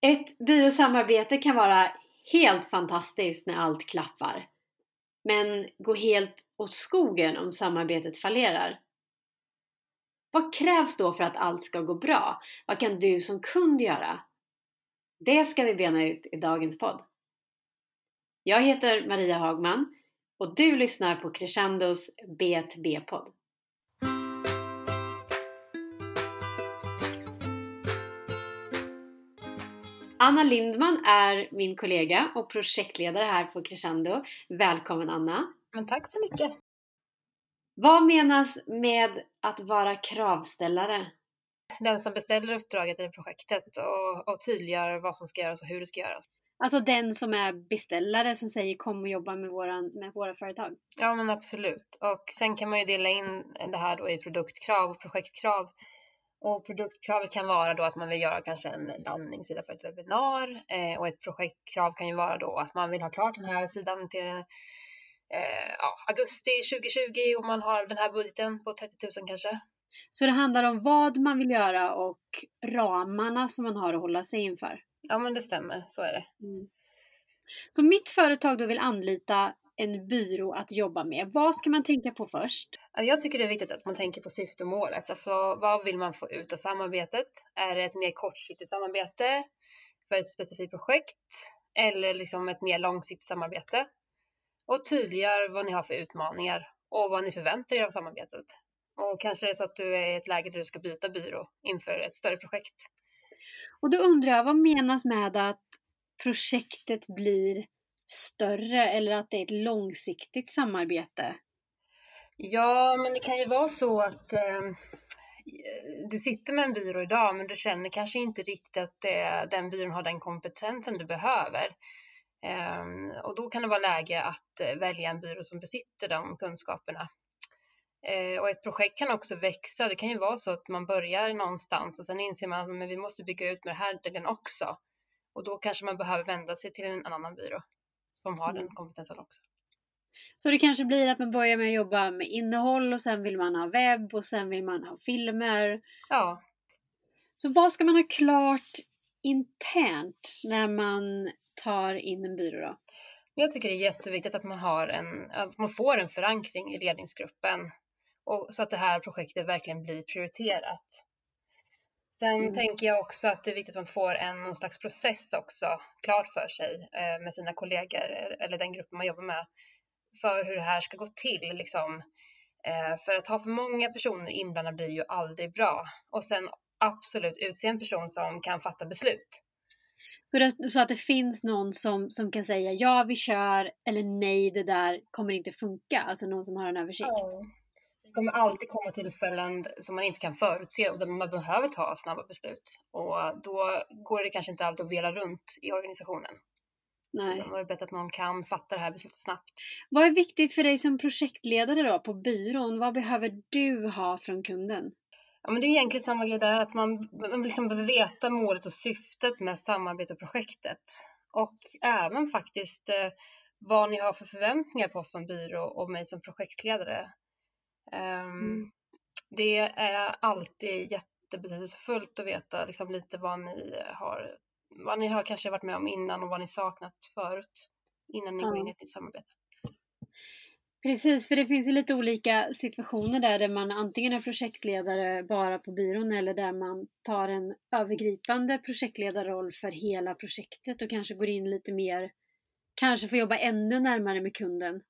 Ett byråsamarbete kan vara helt fantastiskt när allt klaffar. Men gå helt åt skogen om samarbetet fallerar. Vad krävs då för att allt ska gå bra? Vad kan du som kund göra? Det ska vi bena ut i dagens podd. Jag heter Maria Hagman och du lyssnar på Crescendos B2B-podd. Anna Lindman är min kollega och projektledare här på Crescendo. Välkommen Anna! Men tack så mycket! Vad menas med att vara kravställare? Den som beställer uppdraget eller projektet och, och tydliggör vad som ska göras och hur det ska göras. Alltså den som är beställare som säger kom och jobba med, våran, med våra företag? Ja men absolut. Och sen kan man ju dela in det här då i produktkrav och projektkrav. Och produktkravet kan vara då att man vill göra kanske en landningssida för ett webbinar eh, och ett projektkrav kan ju vara då att man vill ha klart den här sidan till eh, ja, augusti 2020 och man har den här budgeten på 30 000 kanske. Så det handlar om vad man vill göra och ramarna som man har att hålla sig inför? Ja men det stämmer, så är det. Mm. Så mitt företag då vill anlita en byrå att jobba med. Vad ska man tänka på först? Jag tycker det är viktigt att man tänker på syftemålet. Alltså vad vill man få ut av samarbetet? Är det ett mer kortsiktigt samarbete för ett specifikt projekt eller liksom ett mer långsiktigt samarbete? Och tydliggör vad ni har för utmaningar och vad ni förväntar er av samarbetet. Och kanske det är så att du är i ett läge där du ska byta byrå inför ett större projekt. Och då undrar jag, vad menas med att projektet blir större eller att det är ett långsiktigt samarbete? Ja, men det kan ju vara så att eh, du sitter med en byrå idag, men du känner kanske inte riktigt att det, den byrån har den kompetensen du behöver. Eh, och då kan det vara läge att eh, välja en byrå som besitter de kunskaperna. Eh, och ett projekt kan också växa. Det kan ju vara så att man börjar någonstans och sen inser man att vi måste bygga ut med den här delen också. Och då kanske man behöver vända sig till en annan byrå som har mm. den kompetensen också. Så det kanske blir att man börjar med att jobba med innehåll och sen vill man ha webb och sen vill man ha filmer. Ja. Så vad ska man ha klart internt när man tar in en byrå då? Jag tycker det är jätteviktigt att man, har en, att man får en förankring i ledningsgruppen och så att det här projektet verkligen blir prioriterat. Sen mm. tänker jag också att det är viktigt att man får en någon slags process också klart för sig eh, med sina kollegor eller den gruppen man jobbar med för hur det här ska gå till. Liksom. Eh, för att ha för många personer inblandade blir ju aldrig bra. Och sen absolut utse en person som kan fatta beslut. Så, det, så, att det finns någon som, som kan säga ja vi kör eller nej det där kommer inte funka, alltså någon som har en översikt. Ja. Det kommer alltid komma tillfällen som man inte kan förutse och där man behöver ta snabba beslut. Och då går det kanske inte alltid att vela runt i organisationen. Nej. Då är det bättre att någon kan fatta det här beslutet snabbt. Vad är viktigt för dig som projektledare då på byrån? Vad behöver du ha från kunden? Ja, men det är egentligen samma grej där, att man, man liksom behöver veta målet och syftet med samarbeteprojektet. Och även faktiskt eh, vad ni har för förväntningar på oss som byrå och mig som projektledare. Um, mm. Det är alltid jättebetydelsefullt att veta liksom lite vad ni har, vad ni har kanske varit med om innan och vad ni saknat förut innan ni mm. går in i ett nytt samarbete. Precis, för det finns ju lite olika situationer där, där man antingen är projektledare bara på byrån eller där man tar en övergripande projektledarroll för hela projektet och kanske går in lite mer, kanske får jobba ännu närmare med kunden.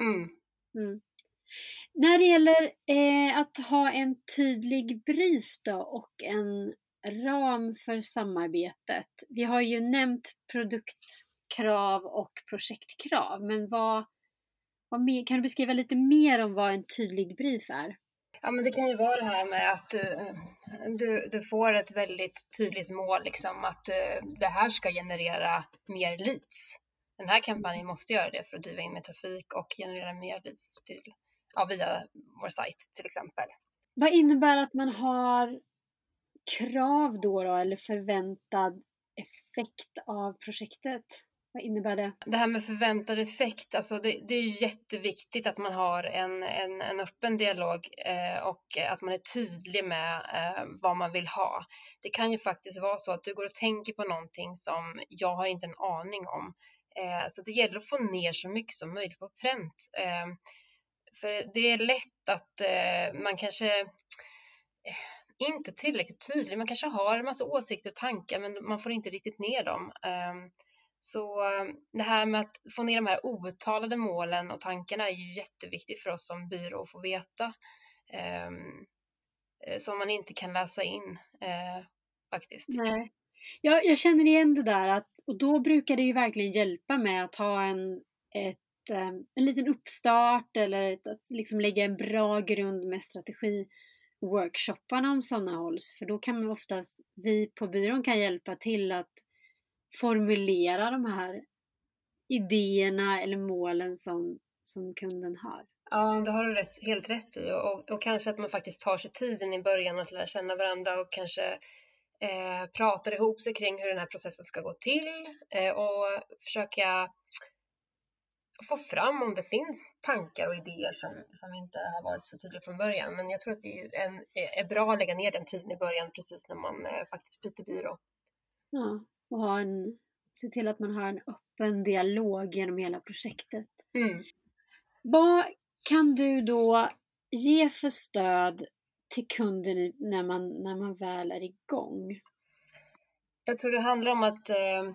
Mm. Mm. När det gäller eh, att ha en tydlig brief då och en ram för samarbetet. Vi har ju nämnt produktkrav och projektkrav, men vad, vad mer, kan du beskriva lite mer om vad en tydlig brief är? Ja, men det kan ju vara det här med att eh, du, du får ett väldigt tydligt mål, liksom att eh, det här ska generera mer leads. Den här kampanjen måste göra det för att driva in mer trafik och generera mer leads till, ja, via vår sajt till exempel. Vad innebär att man har krav då, då eller förväntad effekt av projektet? Vad innebär det? Det här med förväntad effekt, alltså det, det är jätteviktigt att man har en, en, en öppen dialog eh, och att man är tydlig med eh, vad man vill ha. Det kan ju faktiskt vara så att du går och tänker på någonting som jag har inte en aning om. Eh, så det gäller att få ner så mycket som möjligt på pränt. För det är lätt att eh, man kanske eh, inte tillräckligt tydlig. Man kanske har en massa åsikter och tankar men man får inte riktigt ner dem. Ehm, så eh, det här med att få ner de här outtalade målen och tankarna är ju jätteviktigt för oss som byrå att få veta. Ehm, eh, som man inte kan läsa in eh, faktiskt. Nej. Jag, jag känner igen det där att, och då brukar det ju verkligen hjälpa med att ha en, ett, Eh, en liten uppstart eller ett, att liksom lägga en bra grund med strategi workshopparna om sådana hålls för då kan man oftast, vi på byrån kan hjälpa till att formulera de här idéerna eller målen som, som kunden har. Ja, det har du rätt, helt rätt i och, och, och, kanske att man faktiskt tar sig tiden i början att lära känna varandra och kanske eh, pratar ihop sig kring hur den här processen ska gå till eh, och försöka få fram om det finns tankar och idéer som, som inte har varit så tydliga från början. Men jag tror att det är, en, är bra att lägga ner den tiden i början precis när man eh, faktiskt byter byrå. Ja, och ha en, se till att man har en öppen dialog genom hela projektet. Mm. Vad kan du då ge för stöd till kunden när man, när man väl är igång? Jag tror det handlar om att eh,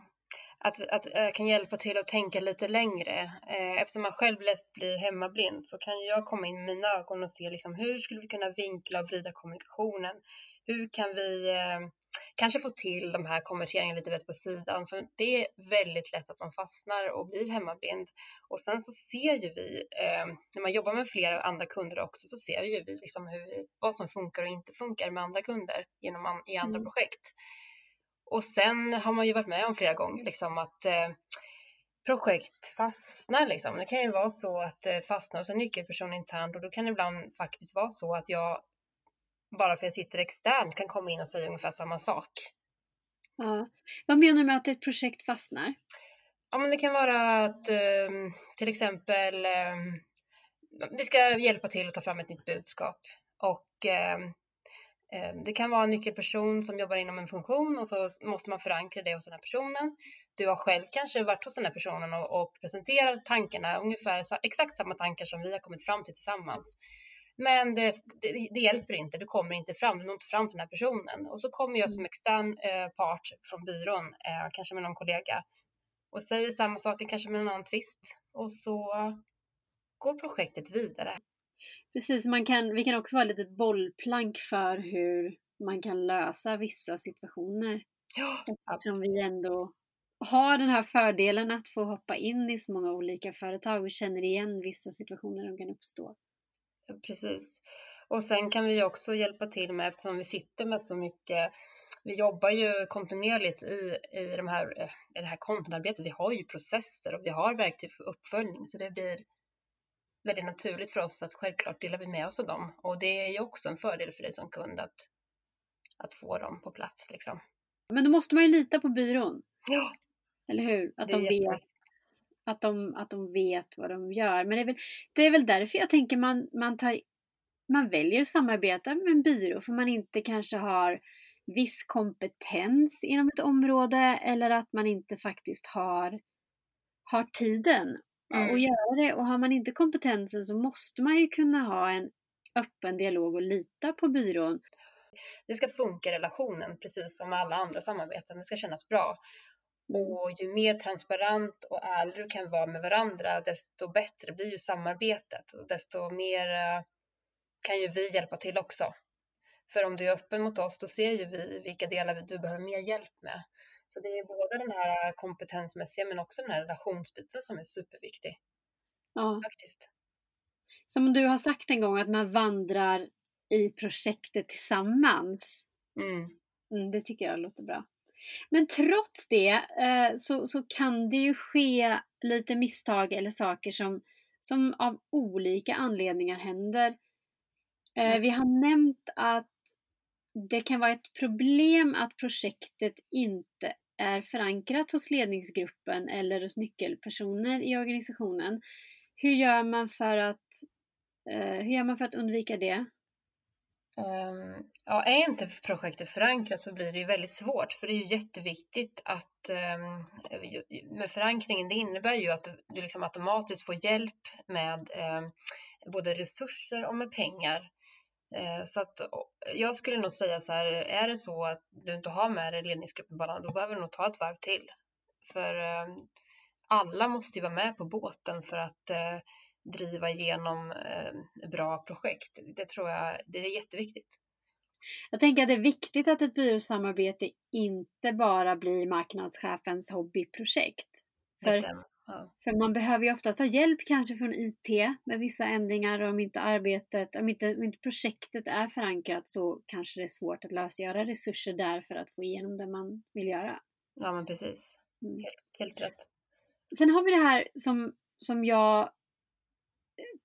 att, att jag kan hjälpa till att tänka lite längre. Eh, eftersom man själv lätt blir hemmablind så kan jag komma in med mina ögon och se liksom, hur skulle vi kunna vinkla och vrida kommunikationen? Hur kan vi eh, kanske få till de här konverteringarna lite bättre på sidan? För det är väldigt lätt att man fastnar och blir hemmablind. Och sen så ser ju vi, eh, när man jobbar med flera andra kunder också, så ser ju vi liksom hur, vad som funkar och inte funkar med andra kunder genom i andra mm. projekt. Och sen har man ju varit med om flera gånger liksom att eh, projekt fastnar liksom. Det kan ju vara så att det fastnar hos en nyckelperson internt och då kan det ibland faktiskt vara så att jag bara för att jag sitter externt kan komma in och säga ungefär samma sak. Ja. Vad menar du med att ett projekt fastnar? Ja, men det kan vara att eh, till exempel eh, vi ska hjälpa till att ta fram ett nytt budskap och eh, Ehm, det kan vara en nyckelperson som jobbar inom en funktion och så måste man förankra det hos den här personen. Du har själv kanske varit hos den här personen och, och presenterat tankarna, ungefär exakt samma tankar som vi har kommit fram till tillsammans. Men det, det, det, hjälper inte, du kommer inte fram, du når inte fram till den här personen. Och så kommer jag som mm. extern eh, part från byrån, eh, kanske med någon kollega, och säger samma saker, kanske med en annan twist. Och så går projektet vidare. Precis, man kan, vi kan också vara lite bollplank för hur man kan lösa vissa situationer. Ja, Eftersom vi ändå har den här fördelen att få hoppa in i så många olika företag och känner igen vissa situationer som kan uppstå. Precis. Och sen kan vi också hjälpa till med, eftersom vi sitter med så mycket, vi jobbar ju kontinuerligt i, i, de här, i det här kontentarbetet. Vi har ju processer och vi har verktyg för uppföljning så det blir väldigt naturligt för oss att självklart delar vi med oss av dem. Och det är ju också en fördel för dig som kund att, att få dem på plats. Liksom. Men då måste man ju lita på byrån. Ja. Eller hur? Att de, vet, att, de, att de vet vad de gör. Men det är väl, det är väl därför jag tänker man, man, tar, man väljer att samarbeta med en byrå för man inte kanske har viss kompetens inom ett område eller att man inte faktiskt har, har tiden mm. och göra det. Och har man inte kompetensen så måste man ju kunna ha en öppen dialog och lita på byrån. Det ska funka i relationen precis som alla andra samarbeten. Det ska kännas bra. Mm. Och ju mer transparent och ärlig du kan vara med varandra, desto bättre blir ju samarbetet och desto mer eh, kan ju vi hjälpa till också. För om du är öppen mot oss, då ser ju vi vilka delar du behöver mer hjälp med. Så det är både den här kompetensmässiga men också den här relationsbiten som är superviktig. Ja. Faktiskt. Som du har sagt en gång att man vandrar i projektet tillsammans. Mm. Mm, det tycker jag låter bra. Men trots det eh, så, så kan det ju ske lite misstag eller saker som, som av olika anledningar händer. Eh, mm. Vi har nämnt att det kan vara ett problem att projektet inte är förankrat hos ledningsgruppen eller hos nyckelpersoner i organisationen. Hur gör man för att, eh, hur gör man för att undvika det? Um, ja, är inte projektet förankrat så blir det ju väldigt svårt för det är ju jätteviktigt att um, med förankringen det innebär ju att du liksom automatiskt får hjälp med um, både resurser och med pengar. Uh, så att jag skulle nog säga så här, är det så att du inte har med dig ledningsgruppen bara, då behöver du nog ta ett varv till. För alla måste ju vara med på båten för att uh, driva igenom eh, bra projekt. Det tror jag det är jätteviktigt. Jag tänker att det är viktigt att ett byråsamarbete inte bara blir marknadschefens hobbyprojekt. För, ja. för man behöver ju oftast ha hjälp kanske från IT med vissa ändringar och om inte arbetet, om inte, om inte projektet är förankrat så kanske det är svårt att lösgöra resurser där för att få igenom det man vill göra. Ja men precis. Mm. Helt, helt rätt. Sen har vi det här som, som jag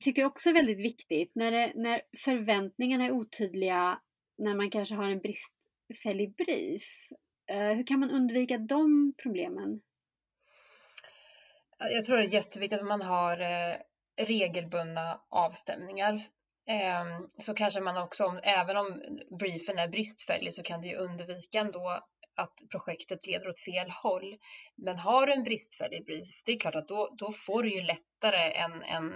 tycker också är väldigt viktigt när, det, när förväntningarna är otydliga, när man kanske har en bristfällig brief. Uh, hur kan man undvika de problemen? Jag tror det är jätteviktigt att man har eh, regelbundna avstämningar. Ehm, så kanske man också, även om briefen är bristfällig, så kan du ju undvika ändå att projektet leder åt fel håll. Men har du en bristfällig brief, det är klart att då, då får du ju lättare en, en,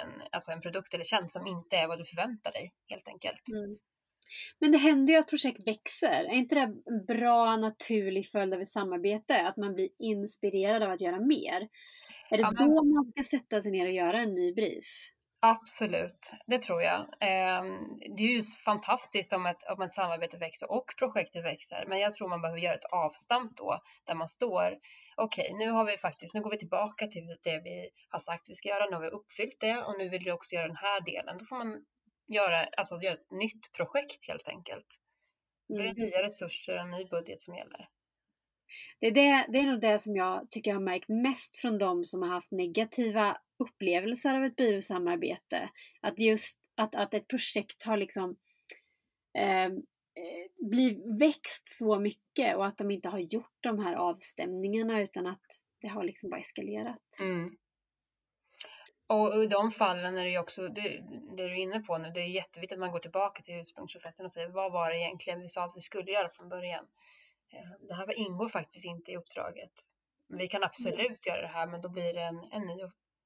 en, alltså en produkt eller tjänst som inte är vad du förväntar dig helt enkelt. Mm. Men det händer ju att projekt växer. Är inte det en bra naturlig följd av ett samarbete? Att man blir inspirerad av att göra mer? Är det ja, men... då man ska sätta sig ner och göra en ny brief? Absolut, det tror jag. Ehm, det är ju fantastiskt om ett, om ett samarbete växer och projektet växer, men jag tror man behöver göra ett avstamp då där man står. Okej, okay, nu har vi faktiskt, nu går vi tillbaka till det vi har sagt vi ska göra. Nu har vi uppfyllt det och nu vill vi också göra den här delen. Då får man göra, alltså göra ett nytt projekt helt enkelt. Det är mm. nya resurser och en ny budget som gäller. Det är, det, det är nog det som jag tycker jag har märkt mest från de som har haft negativa upplevelser av ett byråsamarbete. Att just att, att ett projekt har liksom ehm, eh, blir växt så mycket och att de inte har gjort de här avstämningarna utan att det har liksom bara eskalerat. Mm. Och i de fallen är det ju också, det, det du är inne på nu, det är jätteviktigt att man går tillbaka till ursprungsofferten och säger vad var det egentligen vi sa att vi skulle göra från början. Eh, det här ingår faktiskt inte i uppdraget. Vi kan absolut göra det här men då blir det en, en ny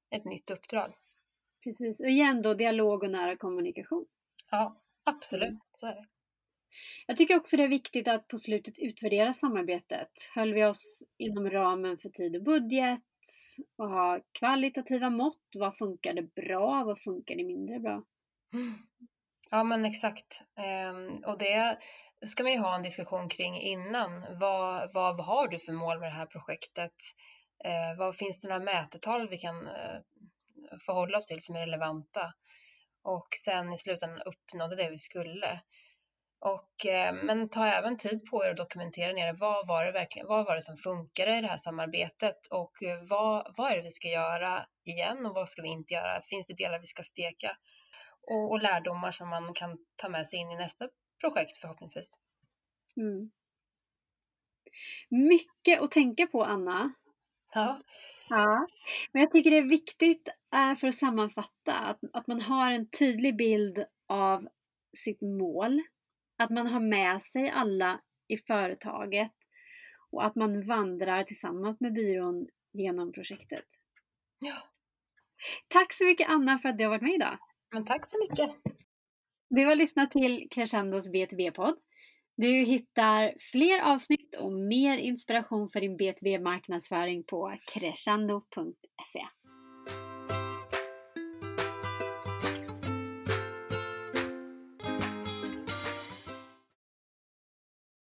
ett nytt uppdrag. Precis, och igen då dialog och nära kommunikation. Ja, absolut, mm. så är det. Jag tycker också det är viktigt att på slutet utvärdera samarbetet. Höll vi oss inom ramen för tid och budget? Och ha kvalitativa mått. Vad funkade bra? Vad funkade mindre bra? Ja men exakt. Ehm, och det ska man ju ha en diskussion kring innan. Vad, vad har du för mål med det här projektet? Eh, vad finns det några mätetal vi kan eh, förhålla oss till som är relevanta? Och sen i slutändan uppnådde det vi skulle. Och, eh, men ta även tid på er att dokumentera ner vad var det verkligen, vad var det som funkade i det här samarbetet och eh, vad, vad är det vi ska göra igen och vad ska vi inte göra? Finns det delar vi ska steka? Och, och lärdomar som man kan ta med sig in i nästa projekt förhoppningsvis. Mm. Mycket att tänka på Anna. Ja. Ja, men jag tycker det är viktigt äh, för att sammanfatta att, att man har en tydlig bild av sitt mål. Att man har med sig alla i företaget och att man vandrar tillsammans med byrån genom projektet. Ja. Tack så mycket Anna för att du har varit med idag. Men tack så mycket. Du har lyssnat till Crescendos B2B-podd. Du hittar fler avsnitt och mer inspiration för din B2B-marknadsföring på crescendo.se.